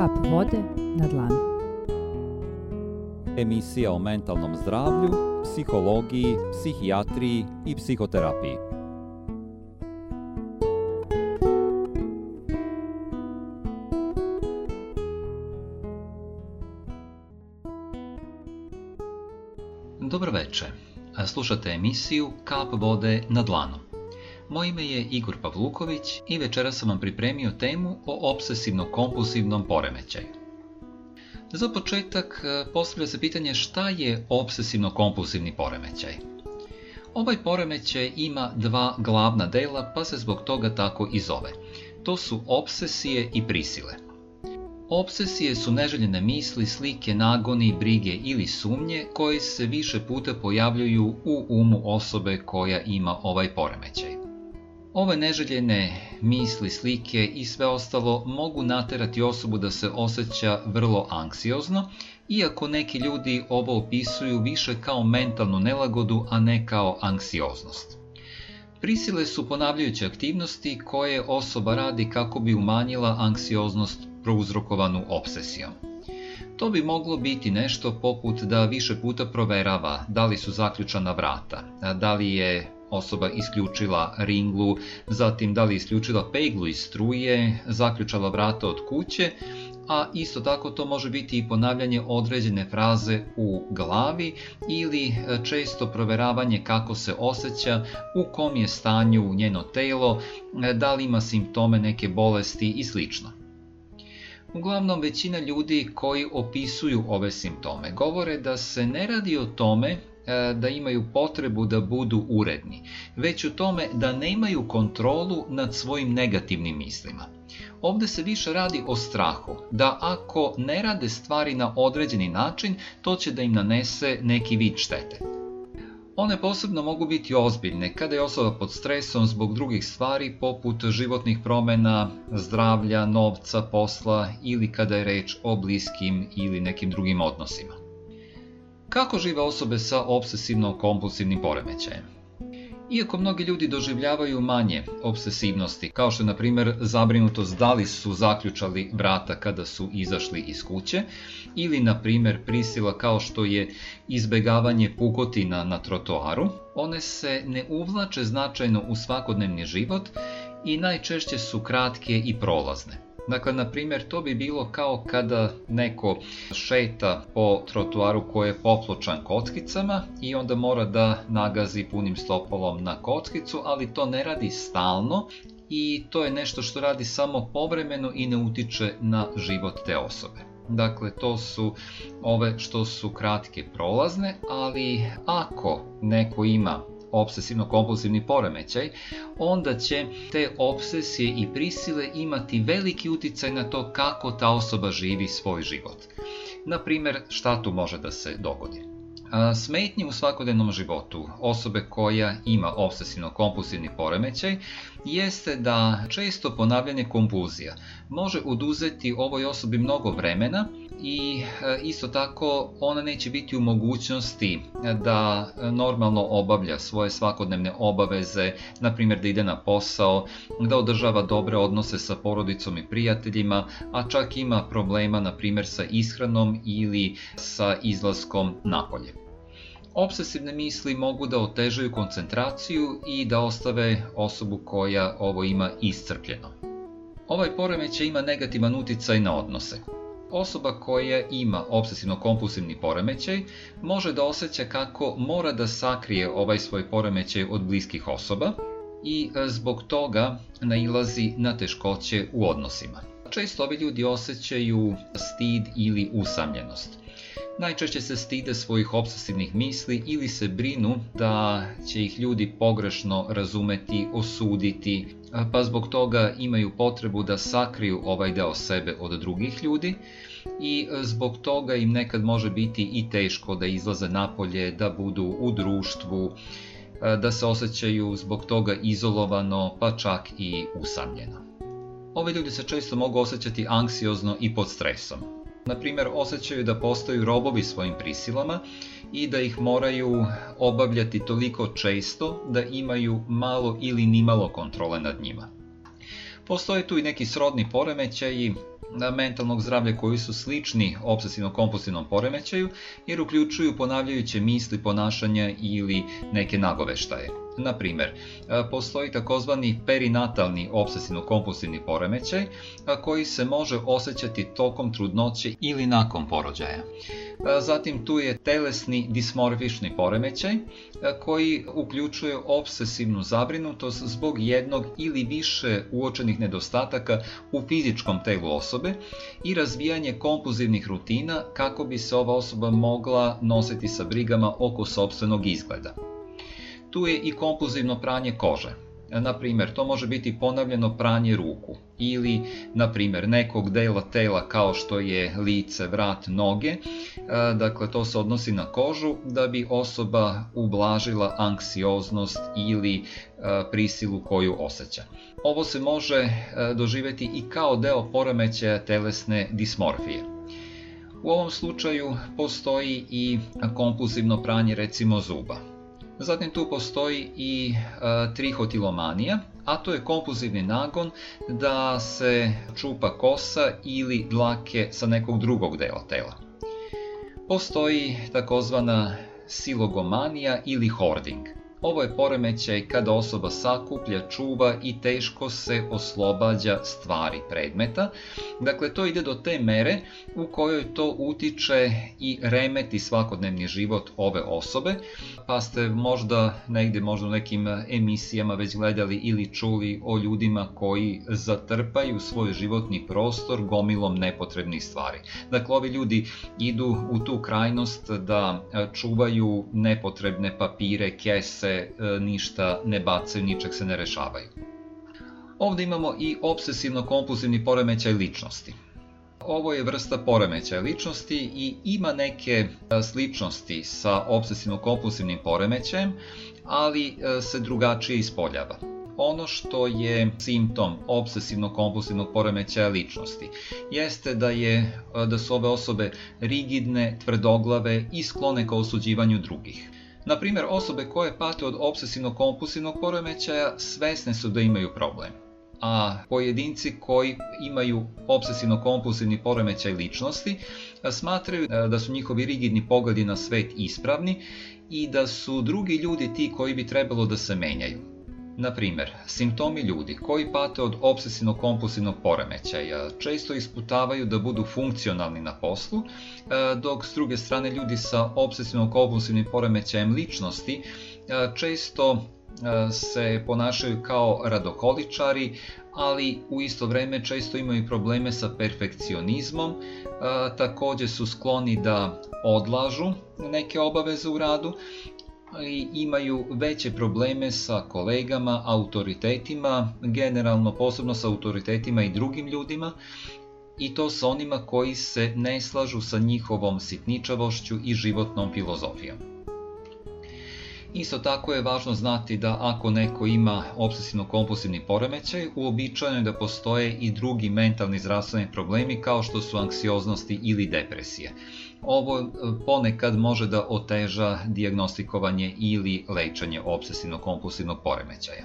Kap vode na dlanu. Emisija o mentalnom zdravlju, psihologiji, psihijatriji i psihoterapiji. Dobro veče. Slušate emisiju Kap vode na dlanu. Moje ime je Igor Pavluković i večera sam vam pripremio temu o obsesivno-kompulsivnom poremećaju. Za početak e, postavlja se pitanje šta je obsesivno-kompulsivni poremećaj. Ovaj poremećaj ima dva glavna dela pa se zbog toga tako i zove. To su obsesije i prisile. Obsesije su neželjene misli, slike, nagoni, brige ili sumnje koje se više puta pojavljuju u umu osobe koja ima ovaj poremećaj. Ove neželjene misli, slike i sve ostalo mogu naterati osobu da se osjeća vrlo anksiozno, iako neki ljudi ovo opisuju više kao mentalnu nelagodu, a ne kao anksioznost. Prisile su ponavljajuće aktivnosti koje osoba radi kako bi umanjila anksioznost prouzrokovanu obsesijom. To bi moglo biti nešto poput da više puta proverava da li su zaključana vrata, da li je osoba isključila ringlu, zatim da li isključila peglu iz struje, zaključala vrata od kuće, a isto tako to može biti i ponavljanje određene fraze u glavi ili e, često proveravanje kako se osjeća, u kom je stanju njeno telo, e, da li ima simptome neke bolesti i slično. Uglavnom većina ljudi koji opisuju ove simptome govore da se ne radi o tome E, da imaju potrebu da budu uredni, već u tome da nemaju kontrolu nad svojim negativnim mislima. Ovde se više radi o strahu, da ako ne rade stvari na određeni način, to će da im nanese neki vid štete. One posebno mogu biti ozbiljne kada je osoba pod stresom zbog drugih stvari poput životnih promena, zdravlja, novca, posla ili kada je reč o bliskim ili nekim drugim odnosima. Kako žive osobe sa obsesivno-kompulsivnim poremećajem? Iako mnogi ljudi doživljavaju manje obsesivnosti, kao što je na primjer zabrinutost da li su zaključali vrata kada su izašli iz kuće, ili na primjer prisila kao što je izbegavanje pukotina na trotoaru, one se ne uvlače značajno u svakodnevni život i najčešće su kratke i prolazne. Dakle, na primjer, to bi bilo kao kada neko šeta po trotuaru koji je popločan kockicama i onda mora da nagazi punim stopalom na kockicu, ali to ne radi stalno i to je nešto što radi samo povremeno i ne utiče na život te osobe. Dakle, to su ove što su kratke prolazne, ali ako neko ima obsesivno-kompulsivni poremećaj, onda će te obsesije i prisile imati veliki uticaj na to kako ta osoba živi svoj život. Naprimer, šta tu može da se dogodi? Smetnje u svakodnevnom životu osobe koja ima obsesivno-kompulsivni poremećaj jeste da često ponavljanje kompuzija može oduzeti ovoj osobi mnogo vremena i e, isto tako ona neće biti u mogućnosti da e, normalno obavlja svoje svakodnevne obaveze, na primjer da ide na posao, da održava dobre odnose sa porodicom i prijateljima, a čak ima problema na primjer sa ishranom ili sa izlaskom napolje. Obsesivne misli mogu da otežaju koncentraciju i da ostave osobu koja ovo ima iscrpljeno. Ovaj poremećaj ima negativan uticaj na odnose. Osoba koja ima obsesivno-kompulsivni poremećaj može da osjeća kako mora da sakrije ovaj svoj poremećaj od bliskih osoba i e, zbog toga nailazi na teškoće u odnosima. Često ovi ljudi osjećaju stid ili usamljenost najčešće se stide svojih obsesivnih misli ili se brinu da će ih ljudi pogrešno razumeti, osuditi, pa zbog toga imaju potrebu da sakriju ovaj deo sebe od drugih ljudi i e, zbog toga im nekad može biti i teško da izlaze napolje, da budu u društvu, e, da se osjećaju zbog toga izolovano, pa čak i usamljeno. Ovi ljudi se često mogu osjećati anksiozno i pod stresom na primjer, osjećaju da postaju robovi svojim prisilama i da ih moraju obavljati toliko često da imaju malo ili nimalo kontrole nad njima. Postoje tu i neki srodni poremećaji mentalnog zdravlja koji su slični obsesivno-kompulsivnom poremećaju jer uključuju ponavljajuće misli, ponašanja ili neke nagoveštaje. Na primjer, e, postoji takozvani perinatalni obsesivno-kompulsivni poremećaj e, koji se može osjećati tokom trudnoće ili nakon porođaja. E, zatim tu je telesni dismorfični poremećaj koji uključuje obsesivnu zabrinutost zbog jednog ili više uočenih nedostataka u fizičkom telu osobe i razvijanje kompulzivnih rutina kako bi se ova osoba mogla nositi sa brigama oko sobstvenog izgleda. Tu je i kompulzivno pranje kože. Na primjer, to može biti ponavljeno pranje ruku ili, na primjer, nekog dela tela kao što je lice, vrat, noge. E, dakle, to se odnosi na kožu da bi osoba ublažila anksioznost ili e, prisilu koju osjeća. Ovo se može e, doživeti i kao deo poremećaja telesne dismorfije. U ovom slučaju postoji i kompulsivno pranje recimo zuba. Zatim tu postoji i e, trihotilomanija, a to je kompulzivni nagon da se čupa kosa ili dlake sa nekog drugog dela tela. Postoji takozvana silogomanija ili hoarding – Ovo je poremećaj kada osoba sakuplja, čuva i teško se oslobađa stvari predmeta. Dakle, to ide do te mere u kojoj to utiče i remeti svakodnevni život ove osobe, pa ste možda negde, možda u nekim emisijama već gledali ili čuli o ljudima koji zatrpaju svoj životni prostor gomilom nepotrebnih stvari. Dakle, ovi ljudi idu u tu krajnost da čuvaju nepotrebne papire, kese, se ništa ne bacaju, ničeg se ne rešavaju. Ovde imamo i obsesivno-kompulsivni poremećaj ličnosti. Ovo je vrsta poremećaja ličnosti i ima neke e, sličnosti sa obsesivno-kompulsivnim poremećajem, ali e, se drugačije ispoljava. Ono što je simptom obsesivno-kompulsivnog poremećaja ličnosti jeste da, je, e, da su ove osobe rigidne, tvrdoglave i sklone ka osuđivanju drugih. Na primjer, osobe koje pate od obsesivno-kompulsivnog poremećaja svesne su da imaju problem. A pojedinci koji imaju obsesivno-kompulsivni poremećaj ličnosti smatraju da su njihovi rigidni pogledi na svet ispravni i da su drugi ljudi ti koji bi trebalo da se menjaju. Na primjer, simptomi ljudi koji pate od obsesivno-kompulsivnog poremećaja često isputavaju da budu funkcionalni na poslu, e, dok s druge strane ljudi sa obsesivno-kompulsivnim poremećajem ličnosti e, često e, se ponašaju kao radokoličari, ali u isto vreme često imaju probleme sa perfekcionizmom, takođe su skloni da odlažu neke obaveze u radu i imaju veće probleme sa kolegama, autoritetima, generalno posebno sa autoritetima i drugim ljudima i to sa onima koji se ne slažu sa njihovom sitničavošću i životnom filozofijom. Isto tako je važno znati da ako neko ima obsesivno-kompulsivni poremećaj, uobičajeno je da postoje i drugi mentalni zdravstveni problemi kao što su anksioznosti ili depresije. Ovo e, ponekad može da oteža diagnostikovanje ili lečenje obsesivno-kompulsivnog poremećaja.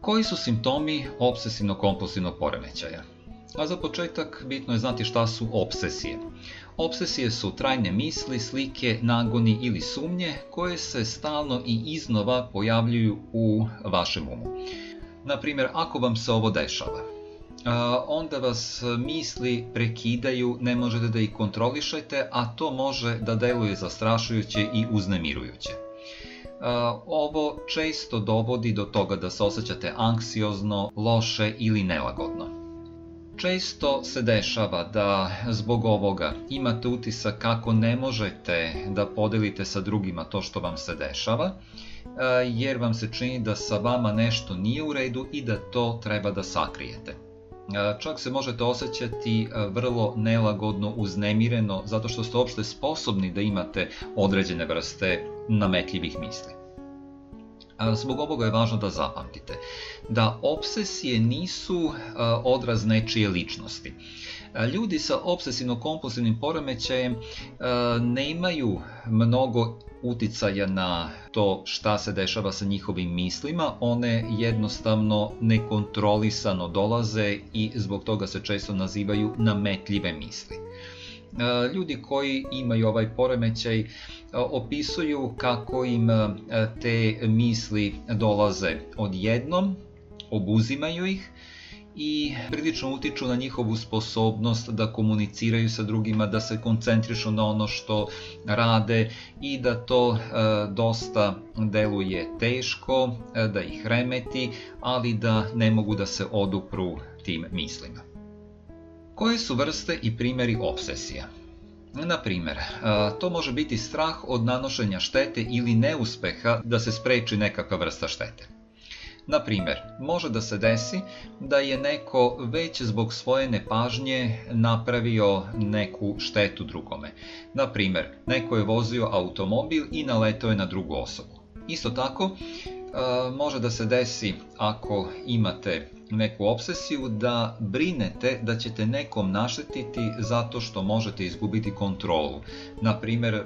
Koji su simptomi obsesivno-kompulsivnog poremećaja? A za početak bitno je znati šta su obsesije. Obsesije su trajne misli, slike, nagoni ili sumnje koje se stalno i iznova pojavljuju u vašem umu. Naprimjer, ako vam se ovo dešava, onda vas misli prekidaju, ne možete da ih kontrolišete, a to može da deluje zastrašujuće i uznemirujuće. Ovo često dovodi do toga da se osjećate anksiozno, loše ili nelagodno. Često se dešava da zbog ovoga imate utisak kako ne možete da podelite sa drugima to što vam se dešava, jer vam se čini da sa vama nešto nije u redu i da to treba da sakrijete. E, čak se možete osjećati e, vrlo nelagodno uznemireno zato što ste uopšte sposobni da imate određene vrste nametljivih misli. E, zbog ovoga je važno da zapamtite da obsesije nisu odraz nečije ličnosti. Ljudi sa obsesivno-kompulsivnim poremećajem nemaju mnogo uticaja na to šta se dešava sa njihovim mislima, one jednostavno nekontrolisano dolaze i zbog toga se često nazivaju nametljive misli. E, ljudi koji imaju ovaj poremećaj e, opisuju kako im e, te misli dolaze odjednom, obuzimaju ih, i prilično utiču na njihovu sposobnost da komuniciraju sa drugima, da se koncentrišu na ono što rade i da to e, dosta deluje teško, e, da ih remeti, ali da ne mogu da se odupru tim mislima. Koje su vrste i primeri obsesija? Na primer, e, to može biti strah od nanošenja štete ili neuspeha da se spreči nekakva vrsta štete. Na primer, može da se desi da je neko već zbog svoje nepažnje napravio neku štetu drugome. Na primer, neko je vozio automobil i naletao je na drugu osobu. Isto tako, e, može da se desi ako imate neku obsesiju da brinete da ćete nekom naštetiti zato što možete izgubiti kontrolu. Na primjer, e,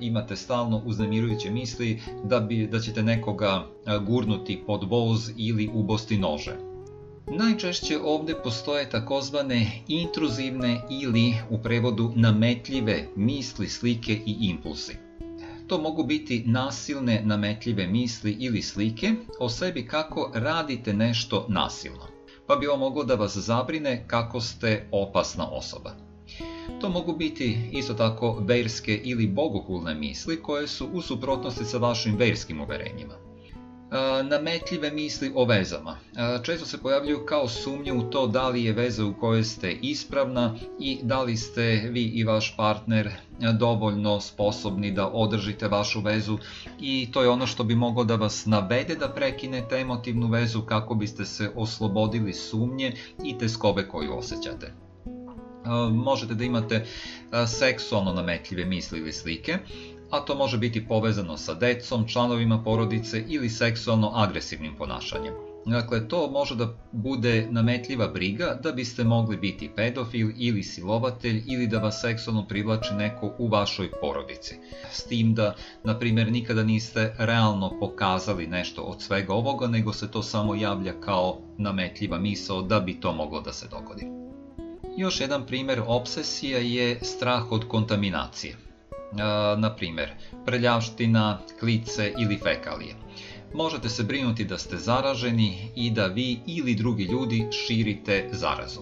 imate stalno uznemirujuće misli da, bi, da ćete nekoga e, gurnuti pod voz ili ubosti nože. Najčešće ovde postoje takozvane intruzivne ili u prevodu nametljive misli, slike i impulsi. To mogu biti nasilne, nametljive misli ili slike o sebi kako radite nešto nasilno, pa bi ovo moglo da vas zabrine kako ste opasna osoba. To mogu biti isto tako verske ili bogohulne misli koje su u suprotnosti sa vašim verskim uverenjima. E, nametljive misli o vezama. E, često se pojavljuju kao sumnje u to da li je veza u kojoj ste ispravna i da li ste vi i vaš partner dovoljno sposobni da održite vašu vezu i to je ono što bi moglo da vas navede da prekinete emotivnu vezu kako biste se oslobodili sumnje i teskobe koju osjećate e, možete da imate seksualno nametljive misli ili slike a to može biti povezano sa decom, članovima porodice ili seksualno agresivnim ponašanjem. Dakle, to može da bude nametljiva briga da biste mogli biti pedofil ili silovatelj ili da vas seksualno privlači neko u vašoj porodici. S tim da, na primjer, nikada niste realno pokazali nešto od svega ovoga, nego se to samo javlja kao nametljiva misao da bi to moglo da se dogodi. Još jedan primer obsesija je strah od kontaminacije na primjer prljavština, klice ili fekalije. Možete se brinuti da ste zaraženi i da vi ili drugi ljudi širite zarazu.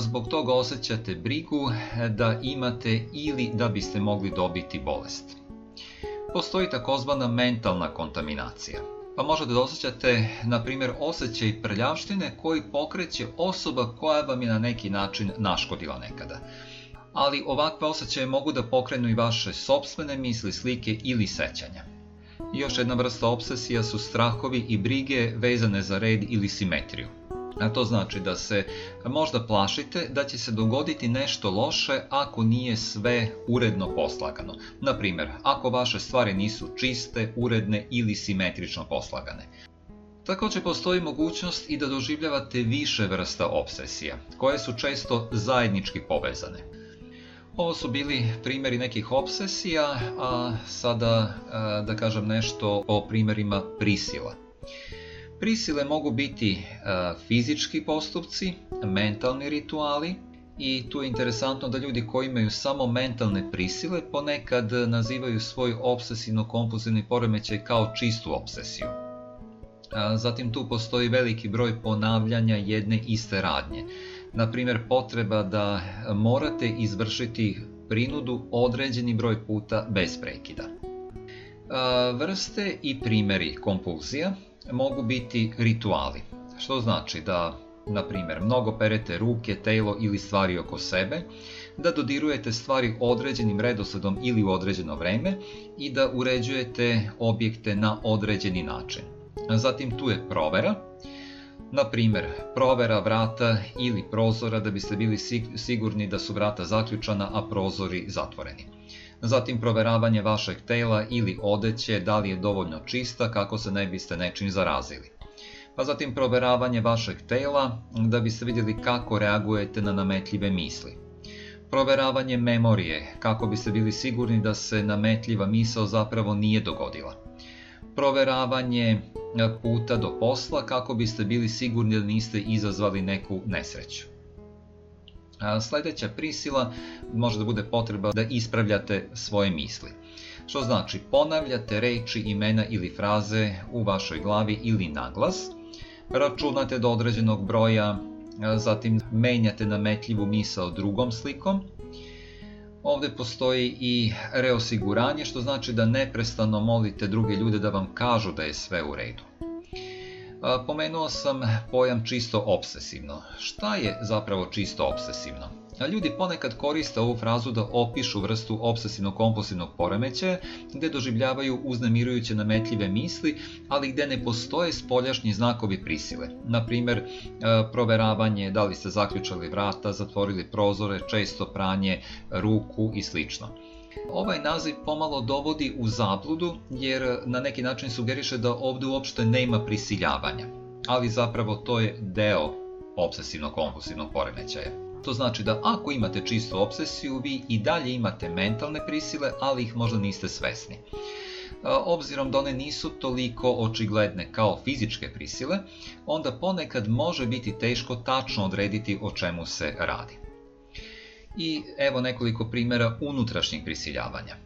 Zbog toga osjećate brigu da imate ili da biste mogli dobiti bolest. Postoji takozvana mentalna kontaminacija. Pa možete da osjećate, na primjer, osjećaj prljavštine koji pokreće osoba koja vam je na neki način naškodila nekada ali ovakve osjećaje mogu da pokrenu i vaše sobstvene misli, slike ili sećanja. Još jedna vrsta obsesija su strahovi i brige vezane za red ili simetriju. A to znači da se možda plašite da će se dogoditi nešto loše ako nije sve uredno poslagano. Naprimer, ako vaše stvari nisu čiste, uredne ili simetrično poslagane. Takođe postoji mogućnost i da doživljavate više vrsta obsesija, koje su često zajednički povezane. Ovo su bili primjeri nekih obsesija, a sada e, da kažem nešto o primjerima prisila. Prisile mogu biti e, fizički postupci, mentalni rituali i tu je interesantno da ljudi koji imaju samo mentalne prisile ponekad nazivaju svoj obsesivno-kompulzivni poremećaj kao čistu obsesiju. E, zatim tu postoji veliki broj ponavljanja jedne iste radnje na primjer potreba da e, morate izvršiti prinudu određeni broj puta bez prekida. E, vrste i primeri kompulzija mogu biti rituali, što znači da, na primjer, mnogo perete ruke, telo ili stvari oko sebe, da dodirujete stvari određenim redosledom ili u određeno vreme i da uređujete objekte na određeni način. Zatim tu je provera, Na primer, provera vrata ili prozora da biste bili sigurni da su vrata zaključana, a prozori zatvoreni. Zatim proveravanje vašeg tela ili odeće da li je dovoljno čista kako se ne biste nečim zarazili. Pa zatim proveravanje vašeg tela da biste vidjeli kako reagujete na nametljive misli. Proveravanje memorije kako biste bili sigurni da se nametljiva misao zapravo nije dogodila proveravanje puta do posla kako biste bili sigurni da niste izazvali neku nesreću. Sledeća prisila može da bude potreba da ispravljate svoje misli. Što znači ponavljate reči, imena ili fraze u vašoj glavi ili naglas, računate do određenog broja, zatim menjate nametljivu misao drugom slikom, Ovde postoji i reosiguranje, što znači da neprestano molite druge ljude da vam kažu da je sve u redu. Pomenuo sam pojam čisto obsesivno. Šta je zapravo čisto obsesivno? A da ljudi ponekad koriste ovu frazu da opišu vrstu obsesivno-kompulsivnog poremećaja, gde doživljavaju uznemirujuće nametljive misli, ali gde ne postoje spoljašnji znakovi prisile. Naprimer, e, proveravanje da li ste zaključali vrata, zatvorili prozore, često pranje ruku i slično. Ovaj naziv pomalo dovodi u zabludu jer na neki način sugeriše da ovde uopšte nema prisiljavanja, ali zapravo to je deo obsesivno-kompulsivnog poremećaja. To znači da ako imate čistu obsesiju, vi i dalje imate mentalne prisile, ali ih možda niste svesni. E, obzirom da one nisu toliko očigledne kao fizičke prisile, onda ponekad može biti teško tačno odrediti o čemu se radi. I evo nekoliko primjera unutrašnjih prisiljavanja. E,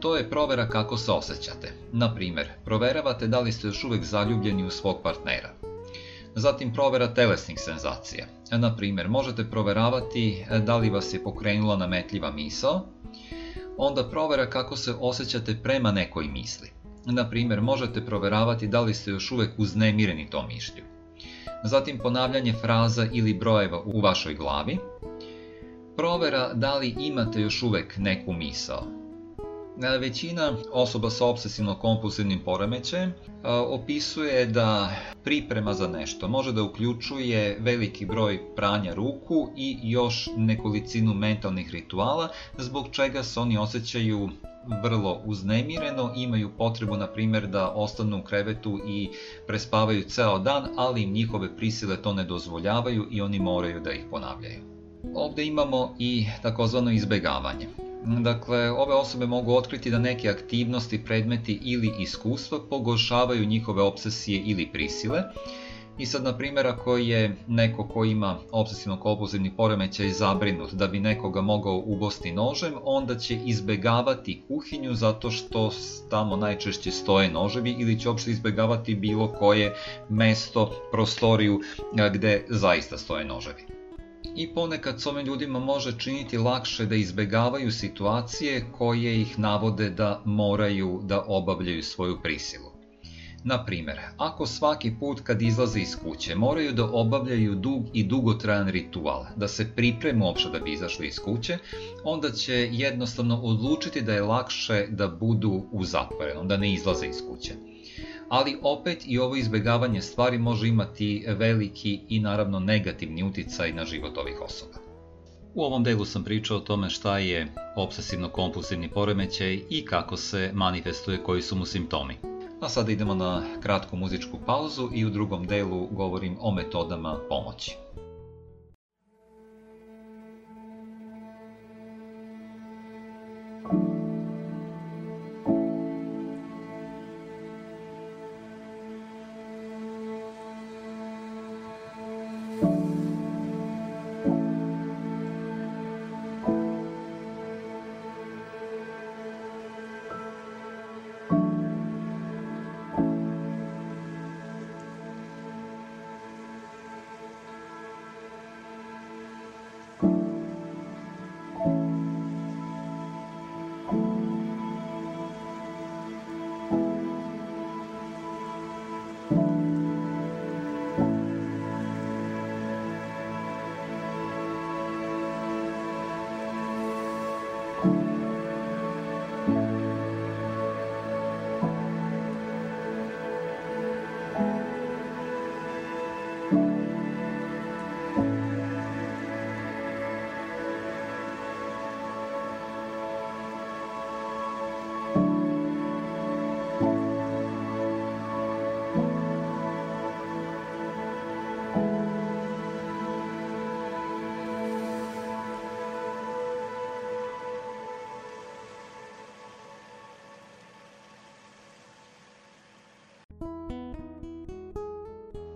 to je provera kako se osjećate. Naprimer, proveravate da li ste još uvek zaljubljeni u svog partnera. Zatim provera telesnih senzacija. Na primjer, možete proveravati e, da li vas je pokrenula nametljiva misao, onda provera kako se osjećate prema nekoj misli. Na primjer, možete proveravati da li ste još uvijek uznemireni tom mišlju. Zatim ponavljanje fraza ili brojeva u vašoj glavi. Provera da li imate još uvek neku misao. Većina osoba sa obsesivno-kompulsivnim poremećajem e, opisuje da priprema za nešto može da uključuje veliki broj pranja ruku i još nekolicinu mentalnih rituala zbog čega se oni osjećaju vrlo uznemireno, imaju potrebu na primjer da ostanu u krevetu i prespavaju ceo dan, ali im njihove prisile to ne dozvoljavaju i oni moraju da ih ponavljaju. Ovde imamo i takozvano izbegavanje. Dakle, ove osobe mogu otkriti da neke aktivnosti, predmeti ili iskustva pogoršavaju njihove obsesije ili prisile. I sad, na primjer, ako je neko ko ima obsesivno-kompulzivni poremećaj zabrinut da bi nekoga mogao ubosti nožem, onda će izbegavati kuhinju zato što tamo najčešće stoje noževi ili će uopšte izbegavati bilo koje mesto, prostoriju gde zaista stoje noževi i ponekad s ovim ljudima može činiti lakše da izbegavaju situacije koje ih navode da moraju da obavljaju svoju prisilu. Na primer, ako svaki put kad izlaze iz kuće moraju da obavljaju dug i dugotrajan ritual, da se pripremu uopšte da bi izašli iz kuće, onda će jednostavno odlučiti da je lakše da budu u zatvorenom, da ne izlaze iz kuće ali opet i ovo izbegavanje stvari može imati veliki i naravno negativni uticaj na život ovih osoba. U ovom delu sam pričao o tome šta je obsesivno-kompulsivni poremećaj i kako se manifestuje, koji su mu simptomi. A sada idemo na kratku muzičku pauzu i u drugom delu govorim o metodama pomoći.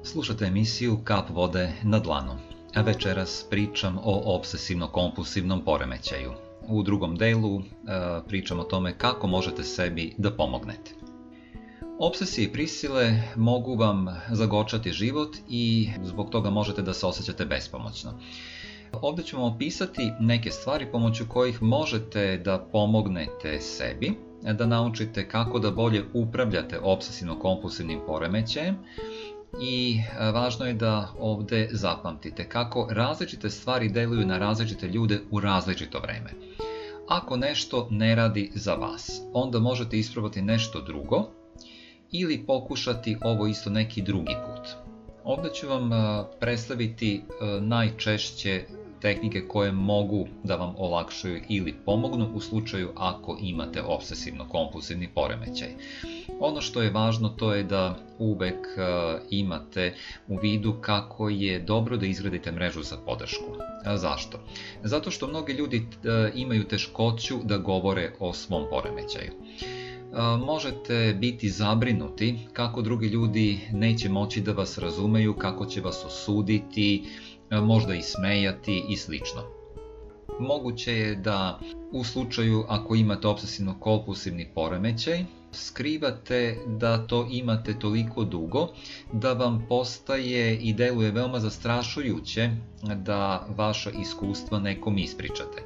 Slušate emisiju Kap vode na dlanu, a večeras pričam o obsesivno-kompulsivnom poremećaju. U drugom delu e, pričam o tome kako možete sebi da pomognete. Obsesije i prisile mogu vam zagočati život i zbog toga možete da se osjećate bespomoćno. Ovdje ćemo opisati neke stvari pomoću kojih možete da pomognete sebi, da naučite kako da bolje upravljate obsesivno-kompulsivnim poremećajem, i e, važno je da ovde zapamtite kako različite stvari deluju na različite ljude u različito vreme. Ako nešto ne radi za vas, onda možete isprobati nešto drugo ili pokušati ovo isto neki drugi put. Ovde ću vam e, predstaviti e, najčešće tehnike koje mogu da vam olakšaju ili pomognu u slučaju ako imate obsesivno-kompulsivni poremećaj. Ono što je važno to je da uvek e, imate u vidu kako je dobro da izgradite mrežu za podršku. E, zašto? Zato što mnogi ljudi e, imaju teškoću da govore o svom poremećaju možete biti zabrinuti kako drugi ljudi neće moći da vas razumeju, kako će vas osuditi, možda i smejati i slično. Moguće je da u slučaju ako imate obsesivno kompulsivni poremećaj, skrivate da to imate toliko dugo da vam postaje i deluje veoma zastrašujuće da vaša iskustva nekom ispričate.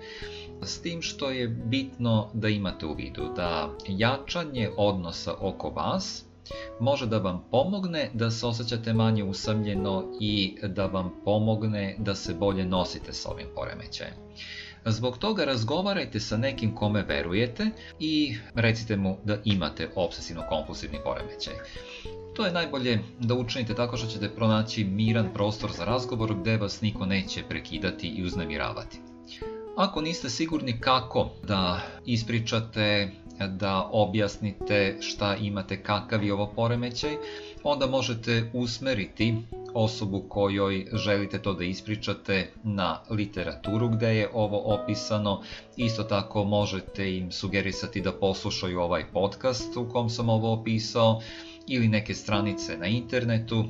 S tim što je bitno da imate u vidu da jačanje odnosa oko vas može da vam pomogne da se osjećate manje usamljeno i da vam pomogne da se bolje nosite sa ovim poremećajem. Zbog toga razgovarajte sa nekim kome verujete i recite mu da imate obsesivno-kompulsivni poremećaj. To je najbolje da učinite tako što ćete pronaći miran prostor za razgovor gde vas niko neće prekidati i uznemiravati. Ako niste sigurni kako da ispričate, da objasnite šta imate, kakav je ovo poremećaj, onda možete usmeriti osobu kojoj želite to da ispričate na literaturu gde je ovo opisano. Isto tako možete im sugerisati da poslušaju ovaj podcast u kom sam ovo opisao ili neke stranice na internetu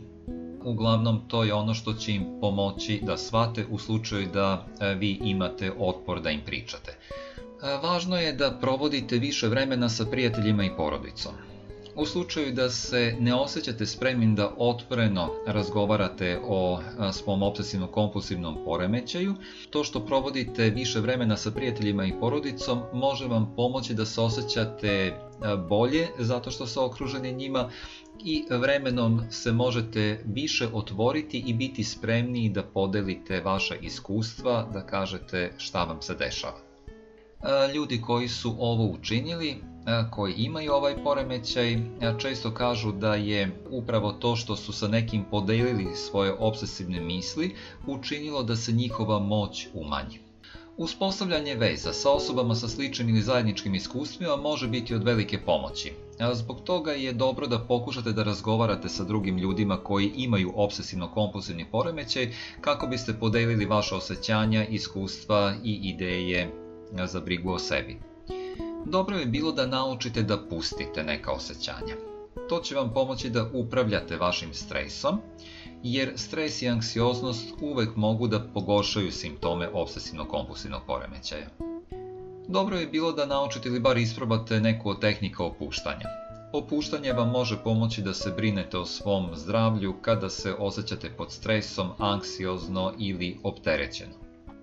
uglavnom to je ono što će im pomoći da svate u slučaju da e, vi imate otpor da im pričate. E, važno je da provodite više vremena sa prijateljima i porodicom. U slučaju da se ne osjećate spremni da otvoreno razgovarate o svom obsesivno-kompulsivnom poremećaju, to što provodite više vremena sa prijateljima i porodicom može vam pomoći da se osjećate bolje zato što ste okruženi njima i vremenom se možete više otvoriti i biti spremniji da podelite vaša iskustva, da kažete šta vam se dešava. Ljudi koji su ovo učinili koji imaju ovaj poremećaj često kažu da je upravo to što su sa nekim podelili svoje obsesivne misli učinilo da se njihova moć umanji. Uspostavljanje veza sa osobama sa sličnim ili zajedničkim iskustvima može biti od velike pomoći. Zbog toga je dobro da pokušate da razgovarate sa drugim ljudima koji imaju obsesivno-kompulsivni poremećaj kako biste podelili vaše osjećanja, iskustva i ideje za brigu o sebi. Dobro je bilo da naučite da pustite neka osjećanja. To će vam pomoći da upravljate vašim stresom, jer stres i anksioznost uvek mogu da pogoršaju simptome obsesivno-kompulsivnog poremećaja. Dobro je bilo da naučite ili bar isprobate neku od tehnika opuštanja. Opuštanje vam može pomoći da se brinete o svom zdravlju kada se osjećate pod stresom, anksiozno ili opterećeno.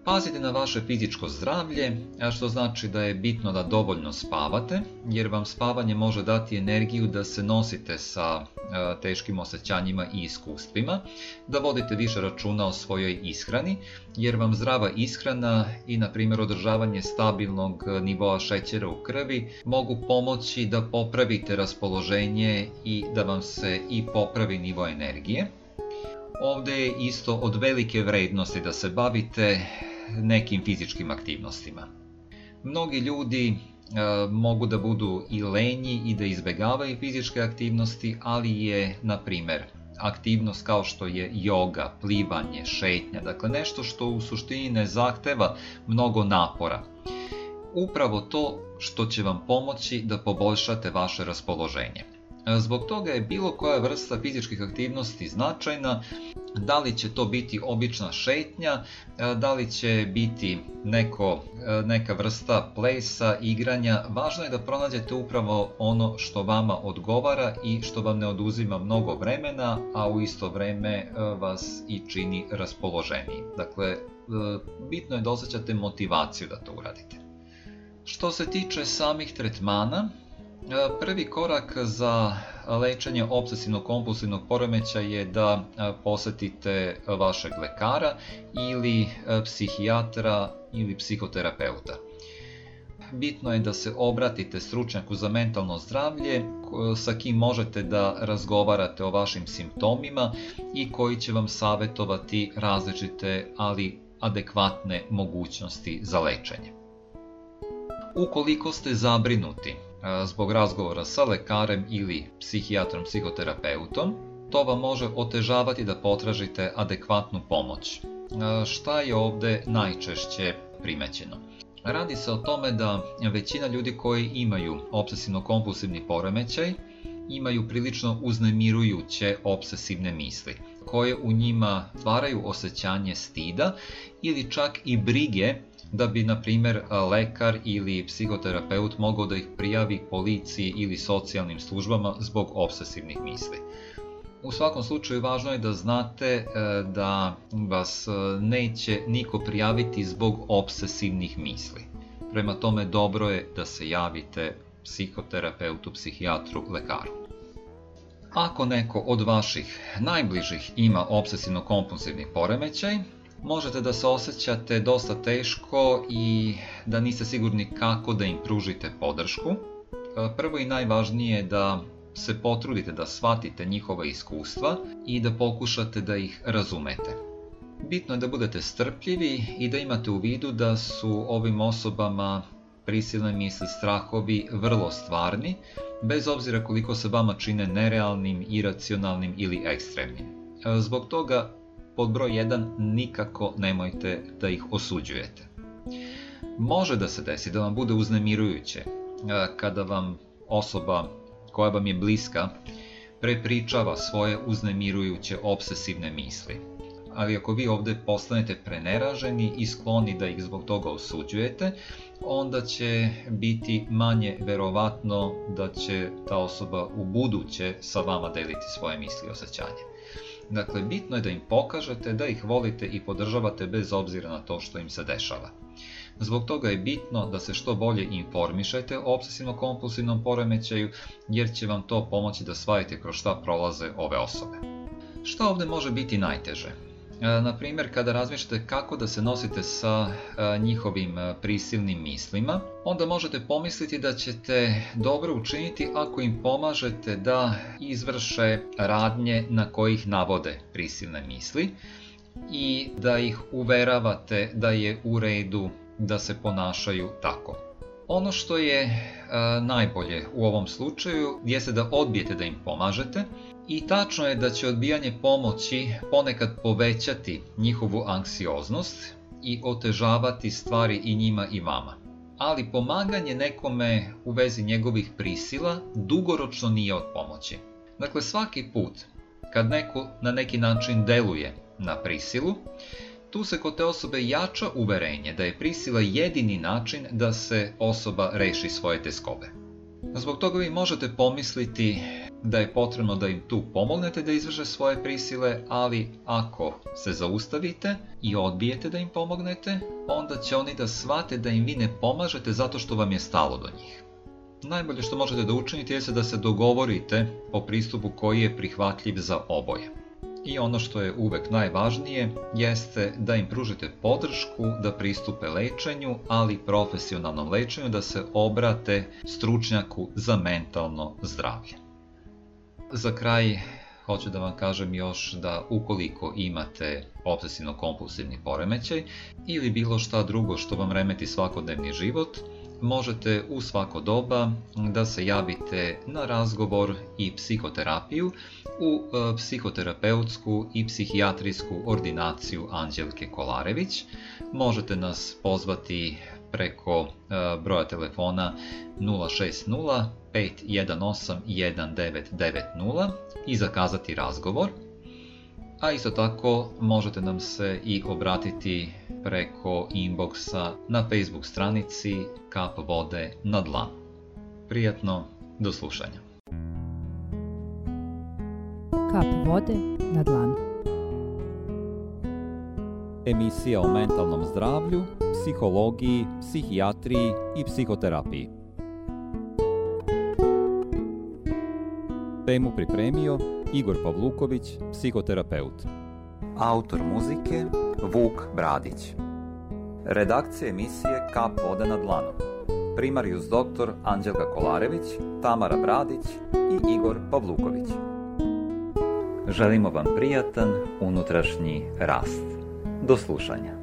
Pazite na vaše fizičko zdravlje, što znači da je bitno da dovoljno spavate, jer vam spavanje može dati energiju da se nosite sa e, teškim osjećanjima i iskustvima, da vodite više računa o svojoj ishrani, jer vam zdrava ishrana i na primjer održavanje stabilnog e, nivoa šećera u krvi mogu pomoći da popravite raspoloženje i da vam se i popravi nivo energije. Ovde je isto od velike vrednosti da se bavite nekim fizičkim aktivnostima. Mnogi ljudi e, mogu da budu i lenji i da izbegavaju fizičke aktivnosti, ali je, na primer, aktivnost kao što je joga, plivanje, šetnja, dakle nešto što u suštini ne zahteva mnogo napora. Upravo to što će vam pomoći da poboljšate vaše raspoloženje. Zbog toga je bilo koja vrsta fizičkih aktivnosti značajna, da li će to biti obična šetnja, e, da li će biti neko, e, neka vrsta plesa, igranja, važno je da pronađete upravo ono što vama odgovara i što vam ne oduzima mnogo vremena, a u isto vreme e, vas i čini raspoloženiji. Dakle, bitno je da osjećate motivaciju da to uradite. Što se tiče samih tretmana, E, prvi korak za lečenje obsesivnog kompulsivnog poremeća je da e, posetite vašeg lekara ili e, psihijatra ili psihoterapeuta. Bitno je da se obratite stručnjaku za mentalno zdravlje sa kim možete da razgovarate o vašim simptomima i koji će vam savetovati različite ali adekvatne mogućnosti za lečenje. Ukoliko ste zabrinuti E, zbog razgovora sa lekarem ili psihijatrom, psihoterapeutom, to vam može otežavati da potražite adekvatnu pomoć. E, šta je ovde najčešće primećeno? Radi se o tome da većina ljudi koji imaju obsesivno-kompulsivni poremećaj imaju prilično uznemirujuće obsesivne misli, koje u njima stvaraju osjećanje stida ili čak i brige da bi, na primer, lekar ili psihoterapeut mogao da ih prijavi policiji ili socijalnim službama zbog obsesivnih misli. U svakom slučaju važno je da znate e, da vas e, neće niko prijaviti zbog obsesivnih misli. Prema tome dobro je da se javite psihoterapeutu, psihijatru, lekaru. Ako neko od vaših najbližih ima obsesivno-kompulsivni poremećaj, možete da se osjećate dosta teško i da niste sigurni kako da im pružite podršku. E, prvo i najvažnije je da se potrudite da shvatite njihova iskustva i da pokušate da ih razumete. Bitno je da budete strpljivi i da imate u vidu da su ovim osobama prisilne misli strahovi vrlo stvarni, bez obzira koliko se vama čine nerealnim, iracionalnim ili ekstremnim. E, zbog toga pod broj 1 nikako nemojte da ih osuđujete. Može da se desi da vam bude uznemirujuće e, kada vam osoba koja vam je bliska prepričava svoje uznemirujuće obsesivne misli. Ali ako vi ovde postanete preneraženi i skloni da ih zbog toga osuđujete, onda će biti manje verovatno da će ta osoba u buduće sa vama deliti svoje misli i osjećanje. Dakle, bitno je da im pokažete da ih volite i podržavate bez obzira na to što im se dešava. Zbog toga je bitno da se što bolje informišete o obsesivno-kompulsivnom poremećaju, jer će vam to pomoći da shvatite kroz šta prolaze ove osobe. Šta ovde može biti najteže? E, na primjer kada razmišljate kako da se nosite sa e, njihovim e, prisilnim mislima, onda možete pomisliti da ćete dobro učiniti ako im pomažete da izvrše radnje na kojih navode prisilne misli i da ih uveravate da je u redu da se ponašaju tako. Ono što je najbolje u ovom slučaju jeste da odbijete da im pomažete, I tačno je da će odbijanje pomoći ponekad povećati njihovu anksioznost i otežavati stvari i njima i vama. Ali pomaganje nekome u vezi njegovih prisila dugoročno nije od pomoći. Dakle, svaki put kad neko na neki način deluje na prisilu, tu se kod te osobe jača uverenje da je prisila jedini način da se osoba reši svoje teskobe. Zbog toga vi možete pomisliti da je potrebno da im tu pomognete da izvrše svoje prisile, ali ako se zaustavite i odbijete da im pomognete, onda će oni da shvate da im vi ne pomažete zato što vam je stalo do njih. Najbolje što možete da učinite jeste da se dogovorite o pristupu koji je prihvatljiv za oboje. I ono što je uvek najvažnije jeste da im pružite podršku da pristupe lečenju, ali profesionalnom lečenju da se obrate stručnjaku za mentalno zdravlje. Za kraj hoću da vam kažem još da ukoliko imate obsesivno-kompulsivni poremećaj ili bilo šta drugo što vam remeti svakodnevni život, možete u svako doba da se javite na razgovor i psihoterapiju u e, psihoterapeutsku i psihijatrijsku ordinaciju Anđelke Kolarević. Možete nas pozvati preko e, broja telefona 060 518 1990 i zakazati razgovor a isto tako možete nam se i obratiti preko inboxa na Facebook stranici Kap vode na dlan. Prijatno do slušanja. Kap vode na dlan. Emisija o mentalnom zdravlju, psihologiji, psihijatriji i psihoterapiji. Temu pripremio Igor Pavluković, psihoterapeut. Autor muzike Vuk Bradić. Redakcija emisije Kap voda na dlanu. Primarius doktor Anđelka Kolarević, Tamara Bradić i Igor Pavluković. Želimo vam prijatan unutrašnji rast. Do slušanja.